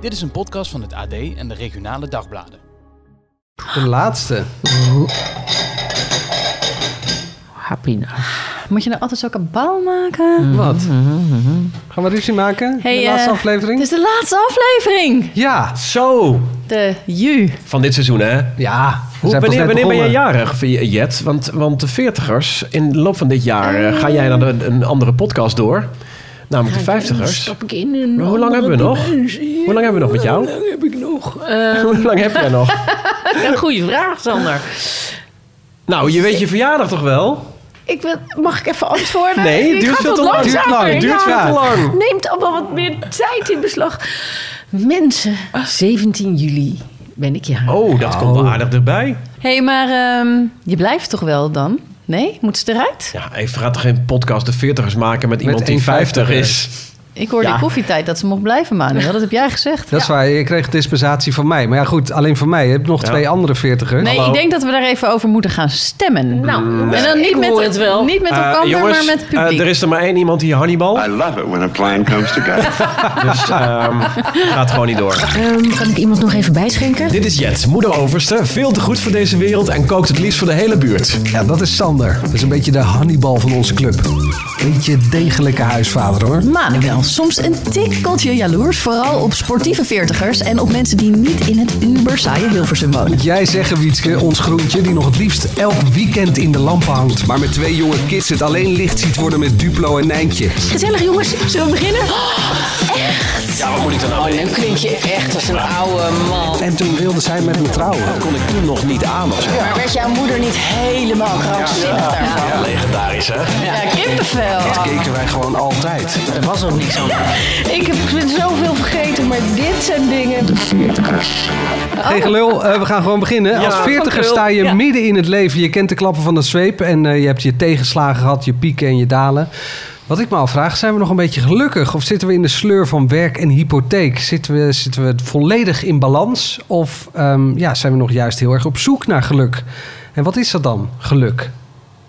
Dit is een podcast van het AD en de regionale dagbladen. De laatste. Happiness. Moet je nou altijd zo kabaal maken? Wat? Gaan we ruzie maken? Hey, de laatste eh, aflevering? Het is de laatste aflevering. Ja. Zo, De Ju. van dit seizoen hè? Ja. we Hoe, wanneer ben jij begonnen. jarig, Jet? Want, want de veertigers, in de loop van dit jaar eh, ga jij naar de- een andere podcast door. Namelijk de vijftigers. Stap ik in een Maar hoe lang hebben we nog? dimensie. Hoe lang hebben we nog met jou? Hoe lang heb ik nog? Hoe lang heb jij nog? een goede vraag, Sander. Nou, je weet je verjaardag toch wel? Ik wil, mag ik even antwoorden? Nee, het duurt veel te lang. Duurt lang, duurt veel Ja, te lang. Neemt allemaal wat meer tijd in beslag. Mensen, 17 juli ben ik jarig. Oh, dat komt wel aardig erbij. Hé, hey, maar ehm, je blijft toch wel dan? Nee? Moet ze eruit? Ja, even gaat toch geen podcast de veertigers maken met iemand die 1,50 50 is? Ik hoorde Ja. in koffietijd dat ze mocht blijven, Manuel. Dat heb jij gezegd. Dat is waar, je kreeg dispensatie van mij. Maar ja goed, alleen van mij. Je hebt nog Ja. twee andere veertigers. Nee, ik denk dat we daar even over moeten gaan stemmen. Nou, en dan niet ik met, hoor het wel. niet met Eh, elkaar, jongens, maar met het eh, publiek. er is er maar één iemand hier, Hannibal. I love it when a plan comes together. Dus ehm, gaat gewoon niet door. Ehm, kan ik iemand nog even bijschenken? Dit is Jet, moeder overste, veel te goed voor deze wereld en kookt het liefst voor de hele buurt. Ja, dat is Sander. Dat is een beetje de Hannibal van onze club. Beetje degelijke huisvader hoor. Manuel, soms een tikkeltje jaloers. Vooral op sportieve veertigers en op mensen die niet in het uber saaie Hilversum wonen. Moet jij zeggen, Wietske, ons groentje die nog het liefst elk weekend in de lampen hangt. Maar met twee jonge kids het alleen licht ziet worden met Duplo en Nijntje. Gezellig jongens, zullen we beginnen? Ja, wat moet ik dan nou? nu klink je echt als een oude man. En toen wilde zij met me trouwen. Dat kon ik toen nog niet aan of zo. Maar werd jouw moeder niet helemaal krankzinnig daarvan? Legendarisch, hè? Ja, kippenvel. Dat keken wij gewoon altijd. Er was ook niks aan. Ik heb zoveel vergeten, maar dit zijn dingen. Geen gelul, eh, we gaan gewoon beginnen. Als veertiger sta je Ja. midden in het leven. Je kent de klappen van de zweep en eh, je hebt je tegenslagen gehad, je pieken en je dalen. Wat ik me afvraag, zijn we nog een beetje gelukkig? Of zitten we in de sleur van werk en hypotheek? Zitten we, zitten we volledig in balans? Of ehm, ja, zijn we nog juist heel erg op zoek naar geluk? En wat is dat dan, geluk?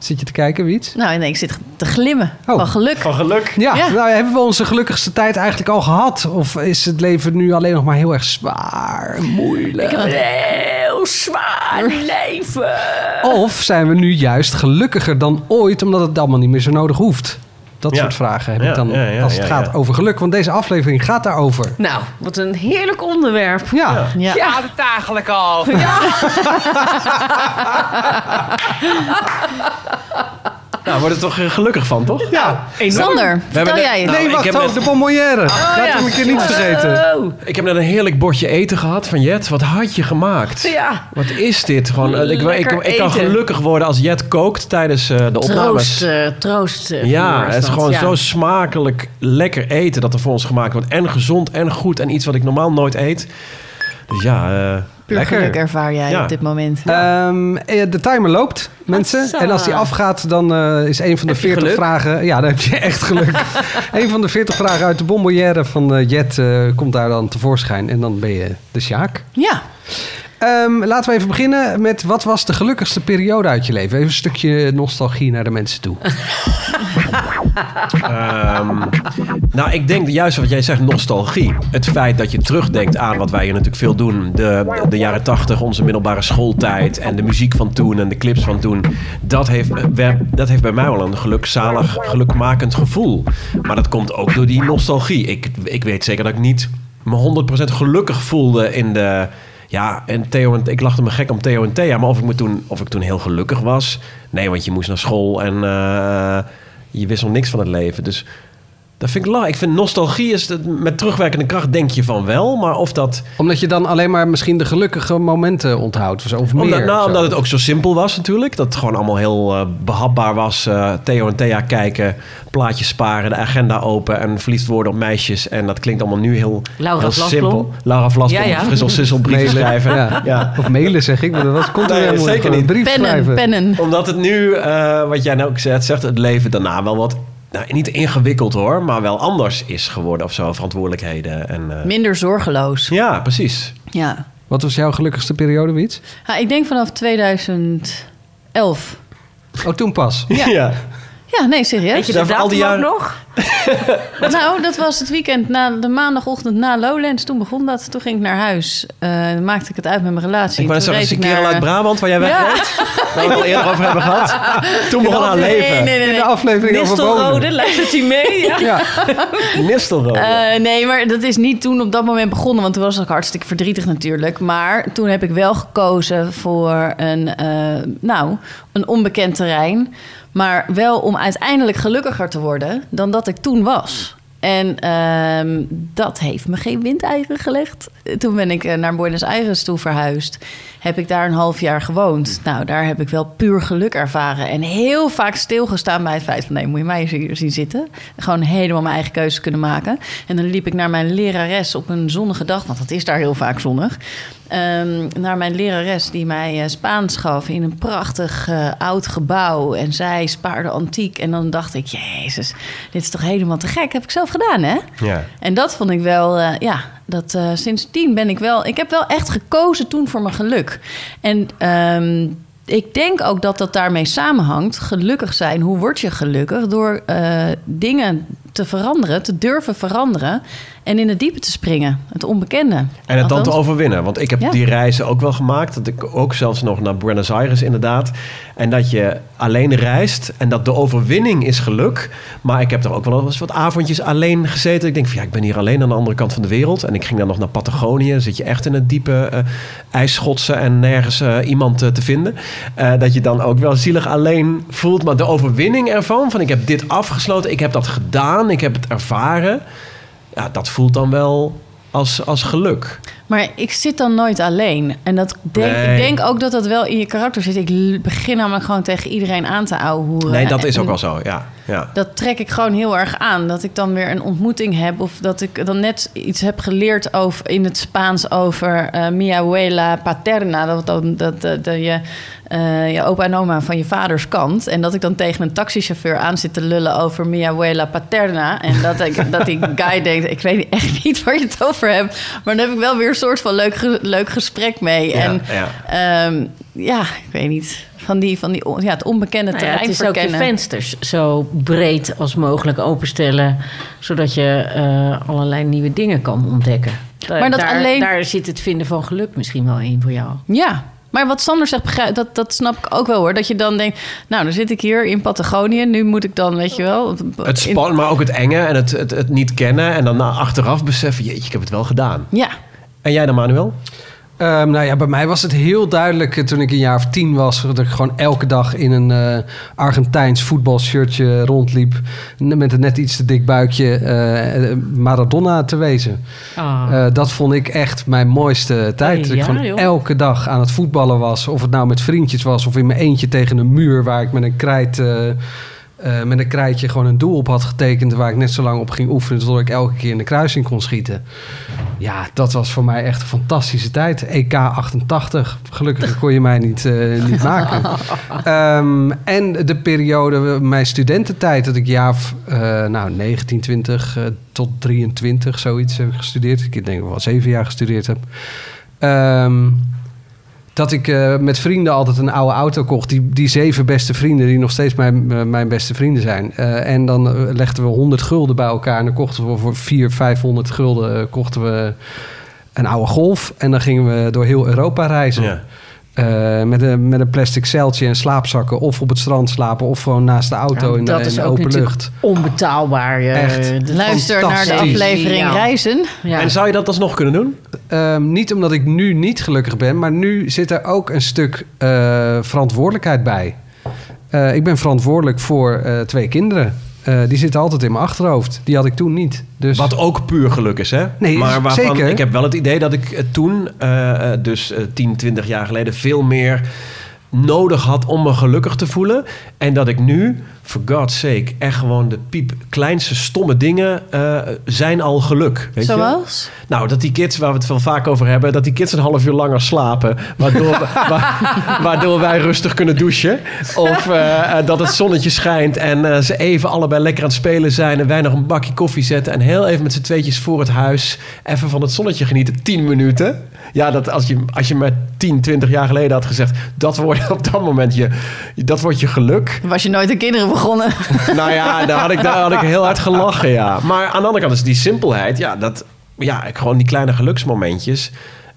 Zit je te kijken, Wiets? Nou, nee, ik zit te glimmen Oh. van geluk. Van geluk. Ja, Ja. Nou, hebben we onze gelukkigste tijd eigenlijk al gehad? Of is het leven nu alleen nog maar heel erg zwaar, moeilijk? Heel zwaar leven. Of zijn we nu juist gelukkiger dan ooit omdat het allemaal niet meer zo nodig hoeft? Dat Ja. soort vragen heb Ja, ik dan ja, ja, als het ja, gaat ja. over geluk. Want deze aflevering gaat daarover. Nou, wat een heerlijk onderwerp. Ja, Ja. Het eigenlijk al? Nou, wordt er toch eh, gelukkig van, toch? ja. Sander, vertel jij het. Nou, nee, ik wacht, heb oh, net- de bonbonnière. Laat hem een keer niet vergeten. Oh, Ik heb net een heerlijk bordje eten gehad van Jet. Wat had je gemaakt? ja. Wat is dit? Gewoon, eh, ik, ik, ik kan gelukkig worden als Jet kookt tijdens eh, de opnames. Troost, eh, troost. Ja, het is dat, gewoon ja. zo smakelijk lekker eten dat er voor ons gemaakt wordt. En gezond en goed en iets wat ik normaal nooit eet. Dus ja, eh, Puur lekker. geluk ervaar jij Ja. op dit moment. Ehm, eh, de timer loopt, mensen. En als die afgaat, dan eh, is een van de Heb je 40 geluk? vragen... Ja, dan heb je echt geluk. een van de 40 vragen uit de bonbonnière van eh, Jet eh, komt daar dan tevoorschijn. En dan ben je de Sjaak. Ja, Ehm, laten we even beginnen met wat was de gelukkigste periode uit je leven? Even een stukje nostalgie naar de mensen toe. Ehm, nou, ik denk juist wat jij zegt, nostalgie. Het feit dat je terugdenkt aan wat wij hier natuurlijk veel doen. De, de jaren tachtig, onze middelbare schooltijd. En de muziek van toen en de clips van toen. Dat heeft, dat heeft bij mij wel een gelukzalig, gelukmakend gevoel. Maar dat komt ook door die nostalgie. Ik, ik weet zeker dat ik niet me 100% gelukkig voelde in de... Ja, en Theo en ik lachte me gek om Theo en Thea. Maar of ik, toen, of ik toen heel gelukkig was... Nee, want je moest naar school en... eh, je wist nog niks van het leven. Dus dat vind ik la. Ik vind nostalgie is het- met terugwerkende kracht denk je van wel, maar of dat Omdat je dan alleen maar misschien de gelukkige momenten onthoudt. Of, zo, of meer. omdat, nou, of zo. omdat het ook zo simpel was natuurlijk, dat het gewoon allemaal heel eh, behapbaar was. Eh, Theo en Thea kijken, plaatjes sparen, de agenda open en verliefd worden op meisjes. En dat klinkt allemaal nu heel, Laura heel simpel. Laura Vlasblom, Ja, ja. frissel sissel brieven Mailen. schrijven. Ja. Ja. Of mailen zeg ik, maar dat was, komt Nee, helemaal zeker niet. Brief pennen, schrijven. pennen. Omdat het nu, eh, wat jij nou ook zegt, zegt, het leven daarna wel wat, nou, niet ingewikkeld hoor, maar wel anders is geworden of zo, verantwoordelijkheden. En, eh, Minder zorgeloos. ja, precies. Ja. Wat was jouw gelukkigste periode, Wiets? Ja, ik denk vanaf 2011. Oh, toen pas. Ja. ja. Ja, nee, serieus. Weet je Daar al die jaren- nog? Nou, dat was het weekend, na, de maandagochtend na Lowlands. Toen begon dat. Toen ging ik naar huis. Eh, maakte ik het uit met mijn relatie. Ik ik kerel naar- uit Brabant waar jij wegreed? Waar we het al eerder over hebben gehad. Toen begon haar Nee, leven. nee, nee. In nee. de aflevering. Nistelrode, luistert hij mee? Ja. Ja. Nistelrode. Eh, nee, maar dat is niet toen op dat moment begonnen. Want toen was ik hartstikke verdrietig natuurlijk. Maar toen heb ik wel gekozen voor een, eh, nou, een onbekend terrein. Maar wel om uiteindelijk gelukkiger te worden dan dat ik toen was. En ehm, dat heeft me geen windeieren gelegd. Toen ben ik eh, naar Buenos Aires toe verhuisd. Heb ik daar een half jaar gewoond. Nou, daar heb ik wel puur geluk ervaren. En heel vaak stilgestaan bij het feit van... nee, moet je mij hier zien zitten. Gewoon helemaal mijn eigen keuze kunnen maken. En dan liep ik naar mijn lerares op een zonnige dag... want het is daar heel vaak zonnig. ehm, naar mijn lerares die mij eh, Spaans gaf... in een prachtig eh, oud gebouw. En zij spaarde antiek. En dan dacht ik, jezus, dit is toch helemaal te gek. Heb ik zelf gedaan, hè? ja. En dat vond ik wel, ja, dat eh, sindsdien ben ik wel, ik heb wel echt gekozen toen voor mijn geluk. En ehm, ik denk ook dat dat daarmee samenhangt. Gelukkig zijn, hoe word je gelukkig? Door eh, dingen te veranderen, te durven veranderen en in het diepe te springen, het onbekende. En het dan te overwinnen. Want ik heb Ja. die reizen ook wel gemaakt. Dat ik ook zelfs nog naar Buenos Aires inderdaad. En dat je alleen reist. En dat de overwinning is geluk. Maar ik heb er ook wel eens wat avondjes alleen gezeten. Ik denk van ja, ik ben hier alleen aan de andere kant van de wereld. En ik ging dan nog naar Patagonië. Dan zit je echt in het diepe eh ijsschotsen en nergens eh, iemand eh, te vinden. Dat je dan ook wel zielig alleen voelt. Maar de overwinning ervan, van ik heb dit afgesloten. Ik heb dat gedaan. Ik heb het ervaren. Ja, dat voelt dan wel als, als geluk. Maar ik zit dan nooit alleen. En dat denk, Nee. ik denk ook dat dat wel in je karakter zit. Ik begin namelijk gewoon tegen iedereen aan te ouwehoeren. Nee, dat is ook wel zo, ja. ja. dat trek ik gewoon heel erg aan. Dat ik dan weer een ontmoeting heb. Of dat ik dan net iets heb geleerd over, in het Spaans over eh mi abuela paterna. Dat, dan, dat, dat, dat je, eh, je opa en oma van je vaders kant. En dat ik dan tegen een taxichauffeur aan zit te lullen over mi abuela paterna. En dat, ik, dat die guy denkt, ik weet echt niet waar je het over hebt. Maar dan heb ik wel weer een soort van leuk, leuk gesprek mee. Ja, en ja. ehm, ja, ik weet niet. Van, die, van die, ja, het onbekende Nou ja, terrein het is ook je vensters zo breed als mogelijk openstellen, zodat je eh, allerlei nieuwe dingen kan ontdekken. Daar, Maar dat daar, alleen- daar zit het vinden van geluk misschien wel in voor jou. Ja, maar wat Sander zegt, begrijp, dat, dat snap ik ook wel hoor. Dat je dan denkt, nou, dan zit ik hier in Patagonië. Nu moet ik dan, weet je wel... Het spannend, maar ook het enge en het, het, het niet kennen. En dan achteraf beseffen, jeetje, ik heb het wel gedaan. Ja, En jij dan, Manuel? Ehm, nou ja, bij mij was het heel duidelijk eh, toen ik een jaar of tien was... dat ik gewoon elke dag in een eh, Argentijns voetbalshirtje rondliep... met een net iets te dik buikje eh, Maradona te wezen. Eh, dat vond ik echt mijn mooiste tijd. Hey, dat ik ja, gewoon joh. elke dag aan het voetballen was. Of het nou met vriendjes was of in mijn eentje tegen een muur... waar ik met een krijt... eh, eh, met een krijtje gewoon een doel op had getekend... waar ik net zo lang op ging oefenen... totdat ik elke keer in de kruising kon schieten. Ja, dat was voor mij echt een fantastische tijd. EK 88. Gelukkig kon je mij niet, eh, niet maken. Ehm, en de periode, mijn studententijd, dat ik jaar eh, nou, 19, 20 eh, tot 23, zoiets heb ik gestudeerd. Ik denk wel zeven jaar gestudeerd heb. Ehm, dat ik eh, met vrienden altijd een oude auto kocht. Die, die zeven beste vrienden, die nog steeds mijn, eh, mijn beste vrienden zijn. Eh, en dan legden we 100 gulden bij elkaar. En dan kochten we voor 400, 500 gulden kochten we een oude golf. En dan gingen we door heel Europa reizen. Ja. Eh, met, een, met een plastic zeiltje en slaapzakken. Of op het strand slapen. Of gewoon naast de auto in, de- dat in is de ook open lucht. onbetaalbaar. eh, Echt. de- luister naar de aflevering Ja. Reizen. Ja. En zou je dat alsnog kunnen doen? Ehm, niet omdat ik nu niet gelukkig ben, maar nu zit er ook een stuk eh, verantwoordelijkheid bij. Eh, ik ben verantwoordelijk voor eh, twee kinderen. Eh, die zitten altijd in mijn achterhoofd. Die had ik toen niet. Dus Wat ook puur geluk is, hè? Nee, maar waarvan zeker. ik heb wel het idee dat ik eh, toen, eh, dus eh, 10, 20 jaar geleden, veel meer nodig had om me gelukkig te voelen. En dat ik nu, for God's sake, echt gewoon de piep kleinste stomme dingen eh, zijn al geluk. Weet je? Zoals? Nou, dat die kids, waar we het wel vaak over hebben, dat die kids een half uur langer slapen. Waardoor, wa- waardoor wij rustig kunnen douchen. Of eh, eh, dat het zonnetje schijnt en ze even allebei lekker aan het spelen zijn. En wij nog een bakje koffie zetten. En heel even met z'n tweetjes voor het huis. Even van het zonnetje genieten. 10 minuten. Ja, dat als je, als je me 10, 20 jaar geleden had gezegd. Dat wordt op dat moment je, dat wordt je geluk. Was je nooit een kinderen begonnen. Nou ja, daar had, ik, daar had ik heel hard gelachen, ja. Maar aan de andere kant is die simpelheid, ja, dat, ja, ik- gewoon die kleine geluksmomentjes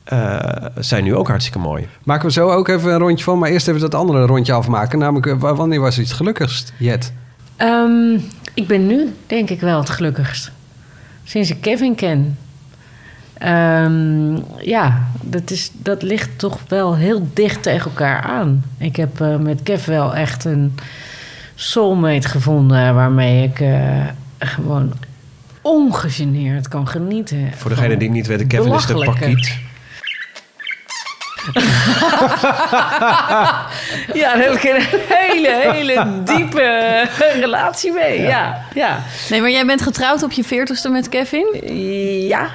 eh, zijn nu ook hartstikke mooi. Maken we zo ook even een rondje van. Maar eerst even dat andere rondje afmaken. Namelijk, eh, wa- wanneer was iets gelukkigst, Jet? Ehm, ik ben nu denk ik wel het gelukkigst. Sinds ik Kevin ken. Ehm, ja, dat, is, dat ligt toch wel heel dicht tegen elkaar aan. Ik heb eh, met Kev wel echt een soulmate gevonden... waarmee ik eh, gewoon ongegeneerd kan genieten. Voor degene die het niet weten, Kevin is de pakiet. Ja, daar heb ik een hele, hele diepe relatie mee. Ja, ja. Nee, maar jij bent getrouwd op je veertigste met Kevin. ja.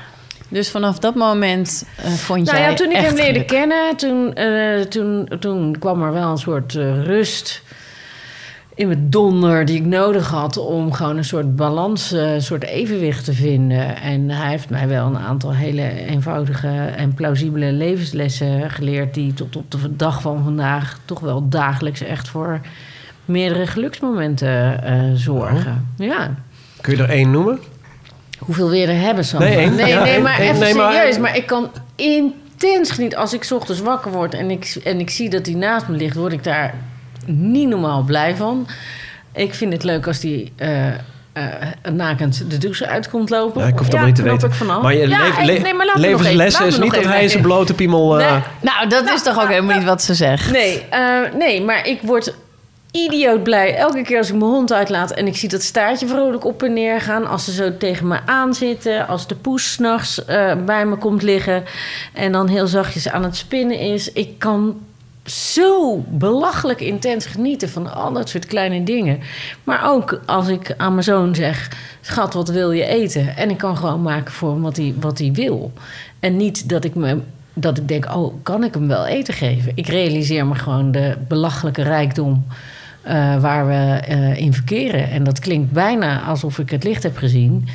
Dus vanaf dat moment eh, vond Nou jij ja, toen ik hem leerde geluk. kennen, toen, eh, toen, toen kwam er wel een soort rust in mijn donder die ik nodig had om gewoon een soort balans, eh, een soort evenwicht te vinden. En hij heeft mij wel een aantal hele eenvoudige en plausibele levenslessen geleerd die tot op de dag van vandaag toch wel dagelijks echt voor meerdere geluksmomenten eh, zorgen. Ja. Kun je er één noemen? Hoeveel weer er hebben, Sander? Nee, één. nee, Ja, nee, één. maar Één. even Nee, serieus. Maar ik kan intens genieten. Als ik 's ochtends wakker word en ik, en ik zie dat hij naast me ligt... word ik daar niet normaal blij van. Ik vind het leuk als hij eh, eh, nakend de douche uitkomt lopen. Ja, ik hoef allemaal niet te weten. Ik vanaf. Maar je Ja, leef- le- nee, maar even- is niet dat hij zijn blote piemel... eh, Nee. Nou, dat is toch ook helemaal niet wat ze zegt. Nee, eh, nee, maar ik word idioot blij elke keer als ik mijn hond uitlaat en ik zie dat staartje vrolijk op en neer gaan. Als ze zo tegen me aanzitten, als de poes s'nachts eh bij me komt liggen en dan heel zachtjes aan het spinnen is. Ik kan zo belachelijk intens genieten van al dat soort kleine dingen. Maar ook als ik aan mijn zoon zeg: Schat, wat wil je eten? En ik kan gewoon maken voor hem wat hij, wat hij wil. En niet dat ik me. Dat ik denk, oh, kan ik hem wel eten geven? Ik realiseer me gewoon de belachelijke rijkdom eh, waar we eh, in verkeren. En dat klinkt bijna alsof ik het licht heb gezien.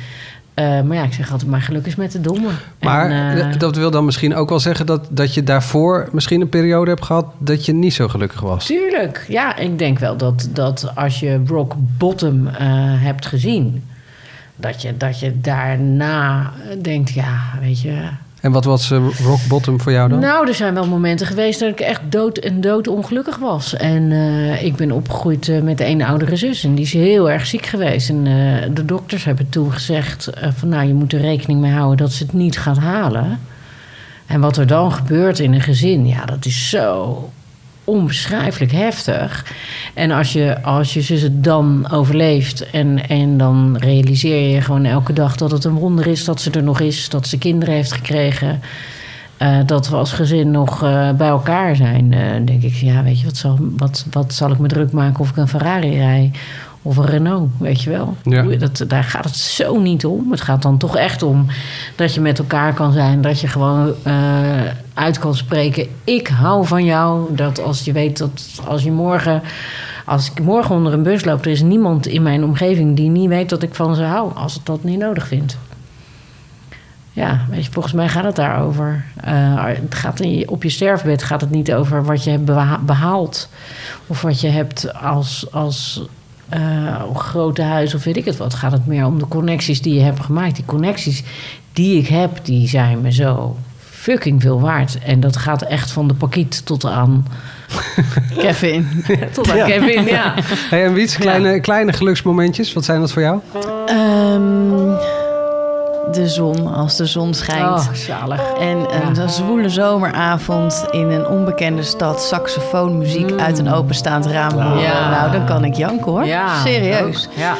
Eh, maar ja, ik zeg altijd, maar geluk is met de domme. Maar En, eh, dat wil dan misschien ook wel zeggen dat, dat je daarvoor misschien een periode hebt gehad dat je niet zo gelukkig was. Tuurlijk. Ja, ik denk wel dat, dat als je rock bottom eh, hebt gezien... Dat je, dat je daarna denkt, ja, weet je... En wat was eh, rock bottom voor jou dan? Nou, er zijn wel momenten geweest dat ik echt dood en dood ongelukkig was. En eh, ik ben opgegroeid eh, met een oudere zus. En die is heel erg ziek geweest. En de dokters hebben toen gezegd van... nou, je moet er rekening mee houden dat ze het niet gaat halen. En wat er dan gebeurt in een gezin... ja, dat is zo onbeschrijfelijk heftig. En als je, als je het dan overleeft... En, en dan realiseer je gewoon elke dag dat het een wonder is... dat ze er nog is, dat ze kinderen heeft gekregen... Eh, dat we als gezin nog eh, bij elkaar zijn, eh, denk ik. Ja, weet je, wat zal, wat, wat zal ik me druk maken of ik een Ferrari rij of een Renault, weet je wel? Ja. Dat, daar gaat het zo niet om. Het gaat dan toch echt om dat je met elkaar kan zijn, dat je gewoon eh, uit kan spreken. Ik hou van jou. Dat als je weet dat als je morgen, als ik morgen onder een bus loop, er is niemand in mijn omgeving die niet weet dat ik van ze hou, als het dat niet nodig vindt. Ja, weet je, volgens mij gaat het daarover. Eh, het gaat in op je sterfbed gaat het niet over wat je hebt beha- behaald. Of wat je hebt als, als eh, grote huis of weet ik het wat. Gaat het meer om de connecties die je hebt gemaakt. Die connecties die ik heb, die zijn me zo fucking veel waard. En dat gaat echt van de pakiet tot aan... Kevin. Tot aan Kevin, ja. Hey, en Wiets, kleine, kleine geluksmomentjes, wat zijn dat voor jou? Ehm, de zon, als de zon schijnt. Oh, zalig. En een Ja. zwoele zomeravond in een onbekende stad, saxofoonmuziek uit een openstaand raam. Ja. Nou, dan kan ik janken hoor. Ja, Serieus. ook. Ja.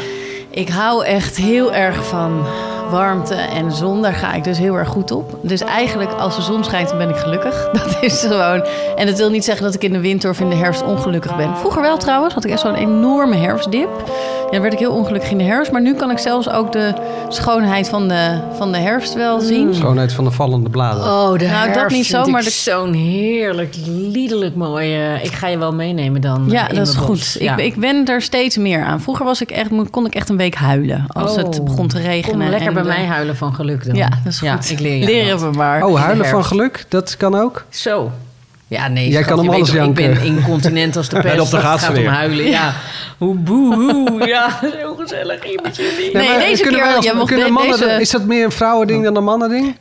Ik hou echt heel erg van warmte en zon. Daar ga ik dus heel erg goed op. Dus eigenlijk als de zon schijnt, dan ben ik gelukkig. Dat is gewoon. En dat wil niet zeggen dat ik in de winter of in de herfst ongelukkig ben. Vroeger wel trouwens. Had ik echt zo'n enorme herfstdip. Ja, dan werd ik heel ongelukkig in de herfst. Maar nu kan ik zelfs ook de schoonheid van de, van de herfst wel zien. Schoonheid van de vallende bladeren. Oh, de Nou, dat niet zo, vind ik maar de- zo'n heerlijk, liederlijk mooi. eh, ik ga je wel meenemen dan. Ja, eh, in dat is goed. Ja. Ik, ik wen er steeds meer aan. Vroeger was ik echt, kon ik echt een week huilen als het Oh. begon te regenen. Kom lekker en bij de- mij huilen van geluk dan. Ja, dat is Ja, goed. ik leer je Leren we maar. Oh, de huilen van geluk, dat kan ook? Zo. Ja, nee, Jij schat, kan hem weet alles toch, Ik janken. ben incontinent als de pest. En op de als het gaat ze gaat om weer. huilen. Ja, hoe boe, hoe. Ja, zo gezellig hier met jullie. Nee, maar deze kunnen keer- wij als- mocht kunnen mannen, deze- Is dat meer een vrouwending dan een mannending?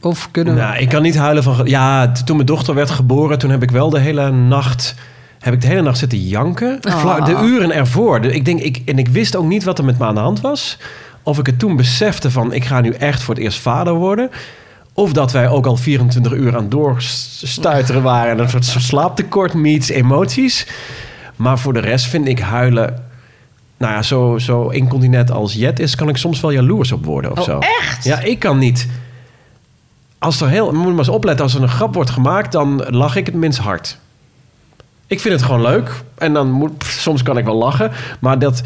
Of kunnen we... Nou, ik kan niet huilen van... Ja, toen mijn dochter werd geboren, toen heb ik wel de hele nacht... Heb ik de hele nacht zitten janken. Vla- De uren ervoor. De- ik denk, ik, en ik wist ook niet wat er met me aan de hand was. Of ik het toen besefte van... Ik ga nu echt voor het eerst vader worden. Of dat wij ook al 24 uur aan doorstuiteren waren. En een soort slaaptekort meets emoties. Maar voor de rest vind ik huilen... Nou ja, zo, zo incontinent als Jet is... kan ik soms wel jaloers op worden of Oh, zo. echt? Ja, ik kan niet... Als er heel, moet je maar eens opletten, als er een grap wordt gemaakt, dan lach ik het minst hard. Ik vind het gewoon leuk. En dan moet, soms kan ik wel lachen. Maar dat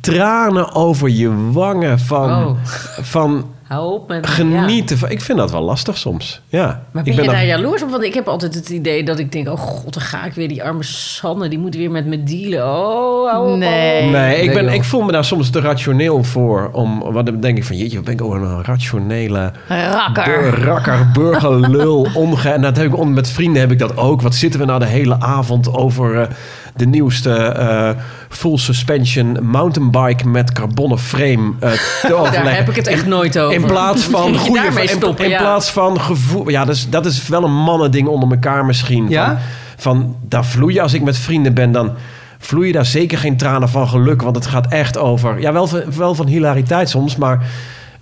tranen over je wangen van, Oh. van Hou op met ja. genieten. Van, ik vind dat wel lastig soms. Ja. Maar ik ben je dan- daar jaloers op? Want ik heb altijd het idee dat ik denk... oh god, dan ga ik weer. Die arme Sanne, die moet weer met me dealen. Oh, hou op. Nee. Nee, ik, ben, joh. ik voel me daar soms te rationeel voor. Om, wat dan denk ik van, jeetje, wat ben ik ook een rationele... Rakker. Bur- rakker, burgerlul, omge... En dat heb ik on- met vrienden heb ik dat ook. Wat zitten we nou de hele avond over eh, de nieuwste eh, full suspension mountainbike met carbonnen frame eh, te overleggen. Daar heb ik het echt nooit over. In plaats van goede daarmee in, stoppen, in ja. plaats van gevoel. Ja, dat is, dat is wel een mannending onder elkaar misschien. Ja? Van, van daar vloeien als ik met vrienden ben, dan vloeien daar zeker geen tranen van geluk. Want het gaat echt over. Ja, wel, van- wel van hilariteit soms, maar.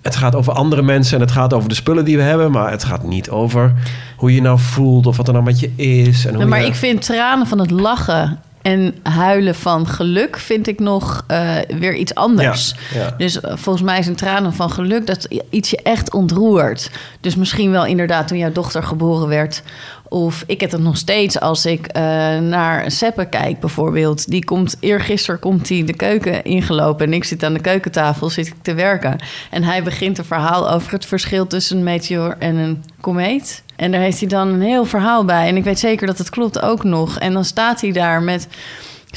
Het gaat over andere mensen en het gaat over de spullen die we hebben. Maar het gaat niet over hoe je je nou voelt of wat er nou met je is. En hoe Nee, maar je- ik vind tranen van het lachen en huilen van geluk vind ik nog eh, weer iets anders. Ja, ja. Dus eh, volgens mij zijn tranen van geluk dat iets je echt ontroert. Dus misschien wel inderdaad toen jouw dochter geboren werd. Of ik heb het nog steeds als ik eh, naar Seppe kijk bijvoorbeeld. Die komt, eergisteren komt hij de keuken ingelopen... en ik zit aan de keukentafel, zit ik te werken. En hij begint een verhaal over het verschil tussen een meteor en een komeet. En daar heeft hij dan een heel verhaal bij. En ik weet zeker dat het klopt ook nog. En dan staat hij daar met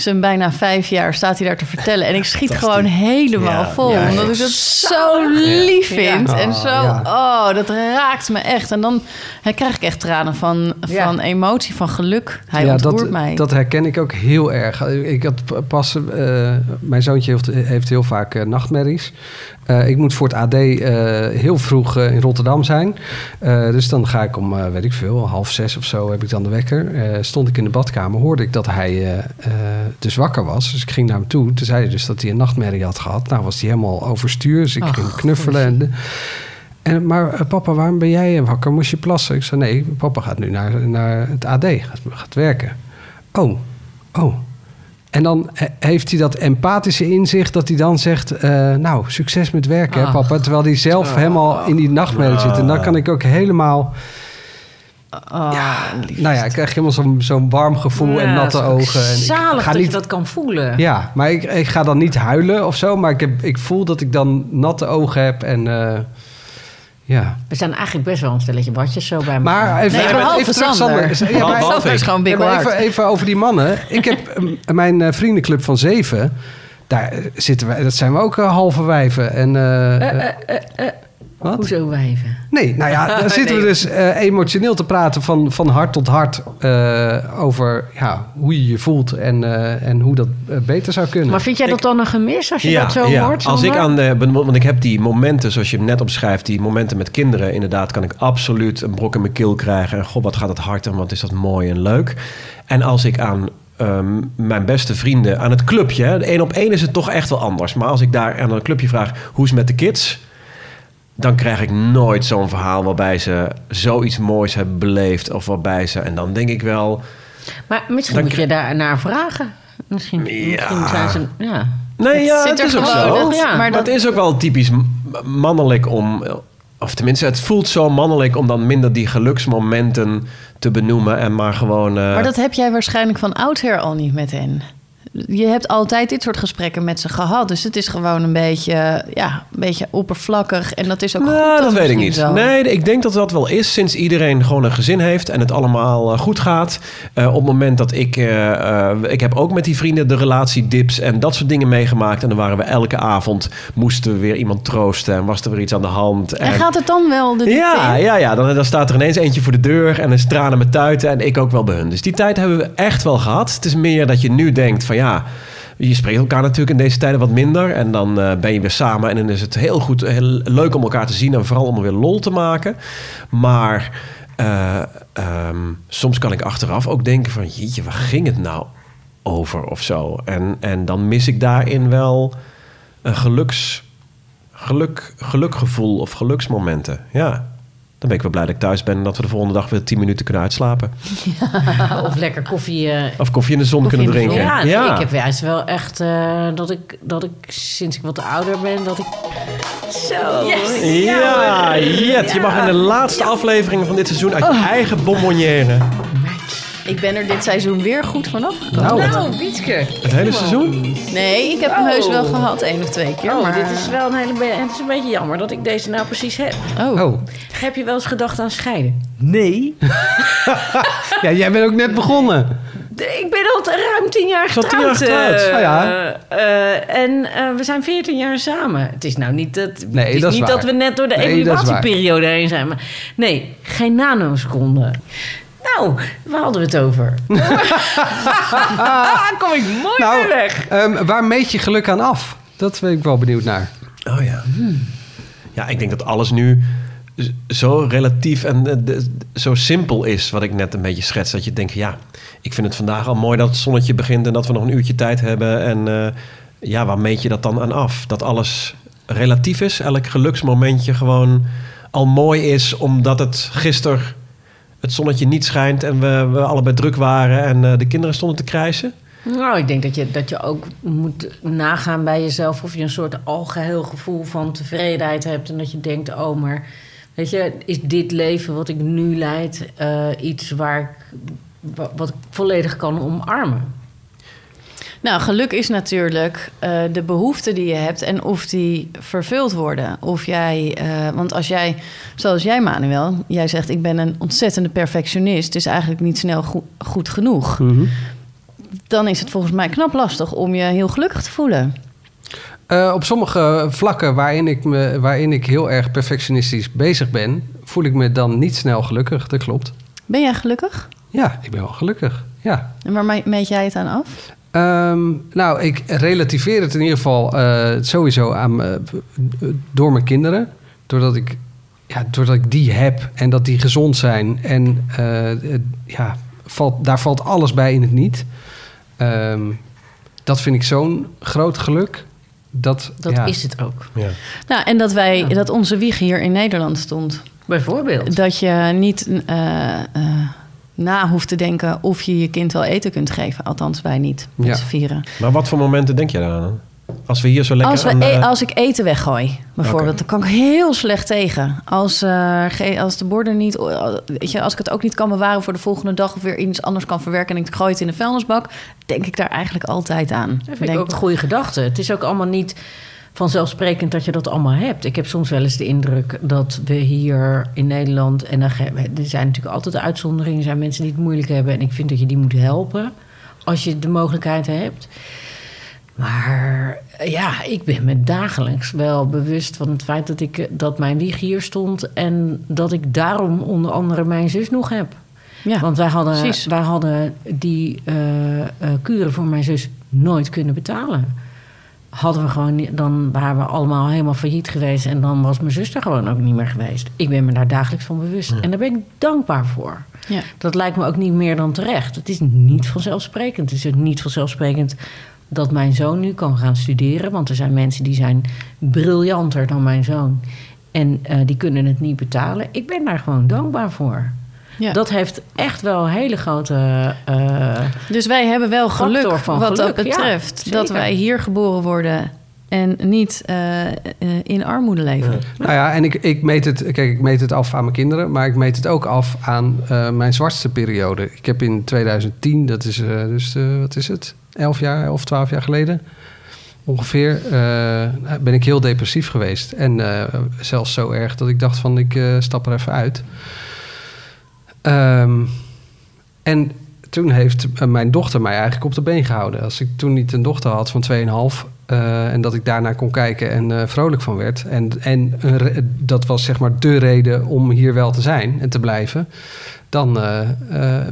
zijn bijna vijf jaar staat hij daar te vertellen. En ik schiet gewoon helemaal Ja, vol. ja, omdat ja. ik dat zo lief vind. Ja. En zo, ja. oh, dat raakt me echt. En dan hè, krijg ik echt tranen van, Ja. van emotie, van geluk. Hij ja, ontroert dat, mij. dat herken ik ook heel erg. Ik had pas, eh, mijn zoontje heeft, heeft heel vaak eh, nachtmerries. Eh, ik moet voor het AD eh, heel vroeg eh, in Rotterdam zijn. Dus dan ga ik om, weet ik veel, half zes of zo heb ik dan de wekker. Stond ik in de badkamer, hoorde ik dat hij dus wakker was. Dus ik ging naar hem toe. Toen zei hij dus dat hij een nachtmerrie had gehad. Nou was hij helemaal overstuur. Dus ik Ach, ging knuffelen. En, en, maar papa, waarom ben jij wakker? Moest je plassen? Ik zei, nee, papa gaat nu naar, naar het AD, gaat, gaat werken. Oh, oh. En dan he- heeft hij dat empathische inzicht dat hij dan zegt... eh, nou, succes met werken, hè, Ach. papa. Terwijl hij zelf helemaal in die nachtmerrie zit. En dan kan ik ook helemaal... Ja, nou ja, ik krijg helemaal zo'n zo'n warm gevoel en natte het is ook ogen. En ik Zalig ga dat niet, je dat kan voelen. Ja, maar ik, ik ga dan niet huilen of zo. Maar ik, heb, ik voel dat ik dan natte ogen heb en... eh, ja. We zijn eigenlijk best wel een stelletje badjes zo bij elkaar. Maar even, Nee, even, Sander. Ja, maar- Sander is gewoon Ja, even, even over die mannen. Ik heb eh, mijn eh, vriendenclub van zeven. Daar eh, zitten wij, dat zijn we ook eh, halve wijven. En, eh, eh, wat? Hoezo wijven? Nee, nou ja, daar zitten we dus eh, emotioneel te praten van, van hart tot hart eh, over ja, hoe je je voelt en, eh, en hoe dat beter zou kunnen. Maar vind jij dat dan een gemis als je dat zo hoort? Als ik aan de, want ik heb die momenten, zoals je hem net omschrijft, die momenten met kinderen, inderdaad, kan ik absoluut een brok in mijn keel krijgen. En god, wat gaat het hard en wat is dat mooi en leuk. En als ik aan ehm, mijn beste vrienden, aan het clubje, één op één is het toch echt wel anders. Maar als ik daar aan een clubje vraag, hoe is het met de kids? Dan krijg ik nooit zo'n verhaal waarbij ze zoiets moois hebben beleefd. Of waarbij ze, en dan denk ik wel, Maar misschien moet je daar naar vragen. Misschien, misschien zijn ze... Ja. Nee, ja, zit het er is ook zo. dat- Ja, maar Maar dat, het is ook wel typisch mannelijk om... Of tenminste, het voelt zo mannelijk om dan minder die geluksmomenten te benoemen en maar gewoon... eh, maar dat heb jij waarschijnlijk van oudsher al niet met hen. Je hebt altijd dit soort gesprekken met ze gehad. Dus het is gewoon een beetje, ja, een beetje oppervlakkig. En dat is ook goed. Nou, dat weet ik niet. zo. Nee, ik denk dat dat wel is sinds iedereen gewoon een gezin heeft en het allemaal eh, goed gaat. Eh, op het moment dat ik, eh, ik heb ook met die vrienden de relatiedips en dat soort dingen meegemaakt. En dan waren we elke avond, moesten we weer iemand troosten en was er weer iets aan de hand. En gaat het dan wel de Ja, in? ja, ja. Dan, dan staat er ineens eentje voor de deur en dan is tranen met tuiten en ik ook wel bij hun. Dus die tijd hebben we echt wel gehad. Het is meer dat je nu denkt van ja, je spreekt elkaar natuurlijk in deze tijden wat minder. En dan eh, ben je weer samen en dan is het heel goed, heel leuk om elkaar te zien en vooral om er weer lol te maken. Maar eh, ehm, soms kan ik achteraf ook denken van jeetje, waar ging het nou over of zo? En, en dan mis ik daarin wel een geluks, geluk, gelukgevoel of geluksmomenten. Ja. Dan ben ik wel blij dat ik thuis ben en dat we de volgende dag weer tien minuten kunnen uitslapen. Of lekker koffie. eh, Of koffie in de zon kunnen de drinken. Ja, nee, ik heb juist wel echt eh, dat, ik, dat ik sinds ik wat ouder ben, dat ik. Zo. Yes. Ja, Jet, je mag in de laatste aflevering van dit seizoen uit je eigen bonbonnière. Ik ben er dit seizoen weer goed vanaf gekomen. Nou, Nou, Wietske. Het hele seizoen? Nee, ik heb hem heus wel gehad, één of twee keer. Oh, maar... dit is wel een hele. Het is een beetje jammer dat ik deze nou precies heb. Oh. Oh. Heb je wel eens gedacht aan scheiden? Nee. ja, jij bent ook net begonnen. Ik ben al ruim tien jaar Zo tien jaar getrouwd. getrouwd. eh, Oh ja. eh, en eh, we zijn 14 jaar samen. Het is nou niet dat, Nee, het is dat is niet waar. dat we net door de Nee, evaluatieperiode heen zijn. Maar nee, geen nanoseconde. Nou, waar hadden we het over? Kom ik mooi Nou, weer weg. ehm, waar meet je geluk aan af? Dat ben ik wel benieuwd naar. Oh ja. Ja, ik denk dat alles nu zo relatief en eh, de- zo simpel is, wat ik net een beetje schets. Dat je denkt, ja, ik vind het vandaag al mooi dat het zonnetje begint en dat we nog een uurtje tijd hebben. En eh, ja, waar meet je dat dan aan af? Dat alles relatief is, elk geluksmomentje gewoon al mooi is, omdat het gisteren het zonnetje niet schijnt en we, we allebei druk waren en eh, de kinderen stonden te krijsen. Nou, ik denk dat je, dat je ook moet nagaan bij jezelf of je een soort algeheel gevoel van tevredenheid hebt. En dat je denkt, oh, maar weet je, is dit leven wat ik nu leid eh, iets waar ik, wa- wat ik volledig kan omarmen? Nou, geluk is natuurlijk eh, de behoeften die je hebt en of die vervuld worden. Of jij, eh, want als jij, zoals jij Manuel, jij zegt ik ben een ontzettende perfectionist, is eigenlijk niet snel goed, goed genoeg. Dan is het volgens mij knap lastig om je heel gelukkig te voelen. Eh, op sommige vlakken waarin ik, me, waarin ik heel erg perfectionistisch bezig ben, voel ik me dan niet snel gelukkig. Dat klopt. Ben jij gelukkig? Ja, ik ben wel gelukkig. Ja. En waar me- meet jij het aan af? Ehm, nou, ik relativeer het in ieder geval eh, sowieso aan, eh, door mijn kinderen. Doordat ik, ja, doordat ik die heb en dat die gezond zijn. En eh, ja, valt, daar valt alles bij in het niet. Ehm, dat vind ik zo'n groot geluk. Dat, Dat ja. is het ook. Ja. Nou, en dat wij, dat onze wieg hier in Nederland stond. Bijvoorbeeld. Dat je niet eh, eh, na hoeft te denken of je je kind wel eten kunt geven. Althans, wij niet. Met Ja. z'n vieren. Maar wat voor momenten denk je daar aan? Als we hier zo lekker Als, we aan... e- eh, als ik eten weggooi, bijvoorbeeld, dan kan ik heel slecht tegen. Als, eh, als de borden niet, weet je, als ik het ook niet kan bewaren voor de volgende dag of weer iets anders kan verwerken en ik gooi het in de vuilnisbak, denk ik daar eigenlijk altijd aan. Dat vind ik Denk- ook een goede gedachte. Het is ook allemaal niet vanzelfsprekend dat je dat allemaal hebt. Ik heb soms wel eens de indruk dat we hier in Nederland... en er zijn natuurlijk altijd uitzonderingen... er zijn mensen die het moeilijk hebben... en ik vind dat je die moet helpen als je de mogelijkheid hebt. Maar ja, ik ben me dagelijks wel bewust van het feit dat, ik, dat mijn wieg hier stond... en dat ik daarom onder andere mijn zus nog heb. ja. Want wij hadden, precies. wij hadden die eh, kuren voor mijn zus nooit kunnen betalen. Hadden we gewoon, dan waren we allemaal helemaal failliet geweest. En dan was mijn zus er gewoon ook niet meer geweest. Ik ben me daar dagelijks van bewust. En daar ben ik dankbaar voor. Ja. Dat lijkt me ook niet meer dan terecht. Het is niet vanzelfsprekend. Het is ook niet vanzelfsprekend dat mijn zoon nu kan gaan studeren. Want er zijn mensen die zijn briljanter dan mijn zoon. En eh, die kunnen het niet betalen. Ik ben daar gewoon dankbaar voor. Ja. Dat heeft echt wel een hele grote. eh, Dus wij hebben wel geluk van wat geluk, dat betreft. dat wij hier geboren worden En niet eh, eh, in armoede leven. Nou ja, en ik, ik meet het, kijk, ik meet het af aan mijn kinderen, maar ik meet het ook af aan eh, mijn zwartste periode. Ik heb in 2010, dat is eh, dus, eh, wat is het, 11 jaar, 11, 12 jaar geleden ongeveer, eh, ben ik heel depressief geweest. En eh, zelfs zo erg dat ik dacht van, ik eh, stap er even uit. Ehm, en toen heeft eh, mijn dochter mij eigenlijk op de been gehouden. Als ik toen niet een dochter had van 2,5 eh en dat ik daarna kon kijken en eh, vrolijk van werd. En, en dat was zeg maar de reden om hier wel te zijn en te blijven. Dan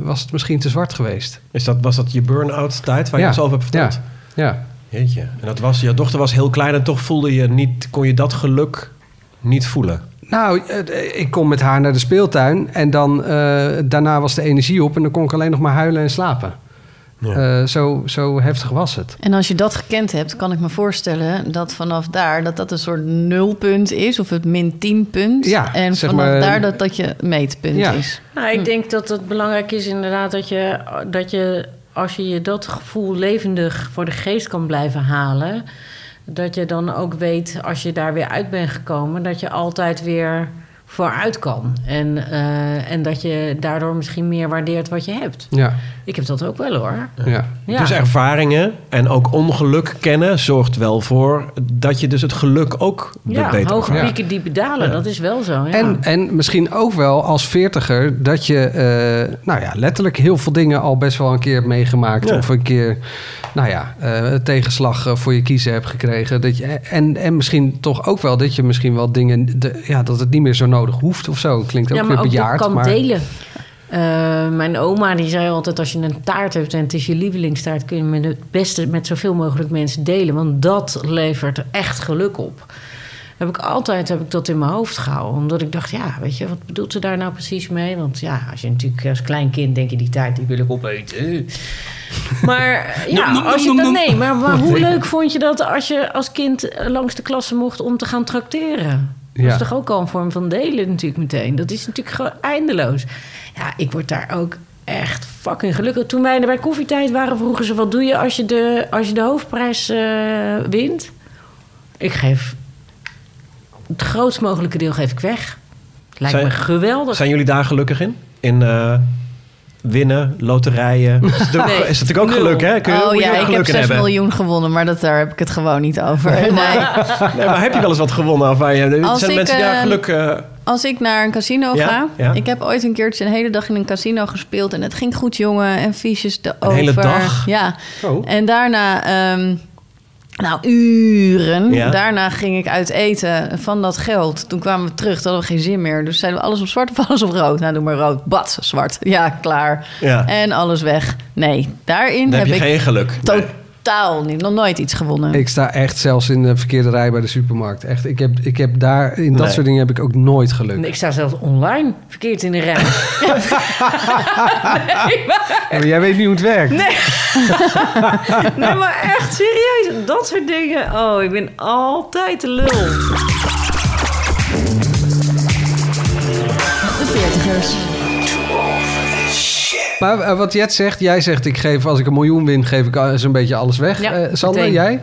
was het misschien te zwart geweest. Is dat, was dat je burn-out tijd waar je Ja. ons over hebt verteld? Ja, ja. Jeetje. En dat was, je dochter was heel klein en toch voelde je niet, kon je dat geluk niet voelen. Nou, eh, ik kom met haar naar de speeltuin en dan eh, daarna was de energie op en dan kon ik alleen nog maar huilen en slapen. Ja. Eh, zo, zo heftig was het. En als je dat gekend hebt, kan ik me voorstellen dat vanaf daar dat dat een soort nulpunt is of het min 10 punt. Ja, en vanaf maar- daar dat dat je meetpunt Ja. is. Nou, ik denk dat het belangrijk is inderdaad dat je, dat je, als je je dat gevoel levendig voor de geest kan blijven halen, dat je dan ook weet, als je daar weer uit bent gekomen, dat je altijd weer vooruit kan. En, eh, en dat je daardoor misschien meer waardeert wat je hebt. Ja, Ik heb dat ook wel hoor. ja. Ja. Dus ervaringen en ook ongeluk kennen zorgt wel voor dat je dus het geluk ook Ja, beter hoge ervaart. pieken, diepe dalen, dat is wel zo. Ja. En, en misschien ook wel als veertiger dat je, eh, nou ja, letterlijk heel veel dingen al best wel een keer hebt meegemaakt. Ja. Of een keer, nou ja, eh, tegenslag voor je kiezen hebt gekregen. Dat je, en, en misschien toch ook wel dat je misschien wel dingen, de, ja, dat het niet meer zo nodig hoeft of zo. Klinkt ook ja, weer maar ook bejaard. kan maar delen. Eh, mijn oma die zei altijd: als je een taart hebt en het is je lievelingstaart, kun je met het beste met zoveel mogelijk mensen delen. Want dat levert echt geluk op. Heb ik altijd heb ik dat in mijn hoofd gehouden. Omdat ik dacht, ja, weet je, wat bedoelt ze daar nou precies mee? Want ja, als je natuurlijk als klein kind denk je die taart, die wil ik opeten. Maar ja, als je dat nee, maar, maar hoe leuk vond je dat als je als kind eh, langs de klasse mocht om te gaan trakteren? Dat is toch ook al een vorm van delen natuurlijk meteen. Dat is natuurlijk gewoon eindeloos. Ja, ik word daar ook echt fucking gelukkig. Toen wij er bij koffietijd waren, vroegen ze... wat doe je als je de, als je de hoofdprijs eh, wint? Ik geef... Het grootst mogelijke deel geef ik weg. Lijkt Zijn- me geweldig. Zijn jullie daar gelukkig in? In eh, winnen, loterijen? Is het, ook, Nee, is natuurlijk ook nul. geluk, hè? Kun je, oh ja, ik heb geluk in 6 hebben. miljoen gewonnen, maar dat, daar heb ik het gewoon niet over. Nee. Nee, maar heb je wel eens wat gewonnen? Of Als zijn ik, mensen daar eh, geluk... eh, Als ik naar een casino Ja, ga. ja. Ik heb ooit een keertje een hele dag in een casino gespeeld. En het ging goed, jongen. En fiches erover. hele dag? Ja. Oh. En daarna... ehm, nou, uren. Ja. Daarna ging ik uit eten van dat geld. Toen kwamen we terug, toen hadden we geen zin meer. Dus zeiden we alles op zwart of alles op rood? Nou, doe maar rood. Bad, zwart. Ja, klaar. Ja. En alles weg. Nee, daarin heb heb je ik geen geluk. Totaal niet, nog nooit iets gewonnen. Ik sta echt zelfs in de verkeerde rij bij de supermarkt. Echt, ik heb, ik heb daar, in dat Nee. soort dingen heb ik ook nooit geluk. Ik sta zelfs online verkeerd in de rij. Ja, maar jij weet niet hoe het werkt. nee, maar echt serieus. Dat soort dingen. Oh, ik ben altijd de lul. De veertigers. Maar eh, wat Jet zegt, jij zegt ik geef als ik een miljoen win, geef ik zo'n beetje alles weg. Ja, Eh, Sander, meteen. jij?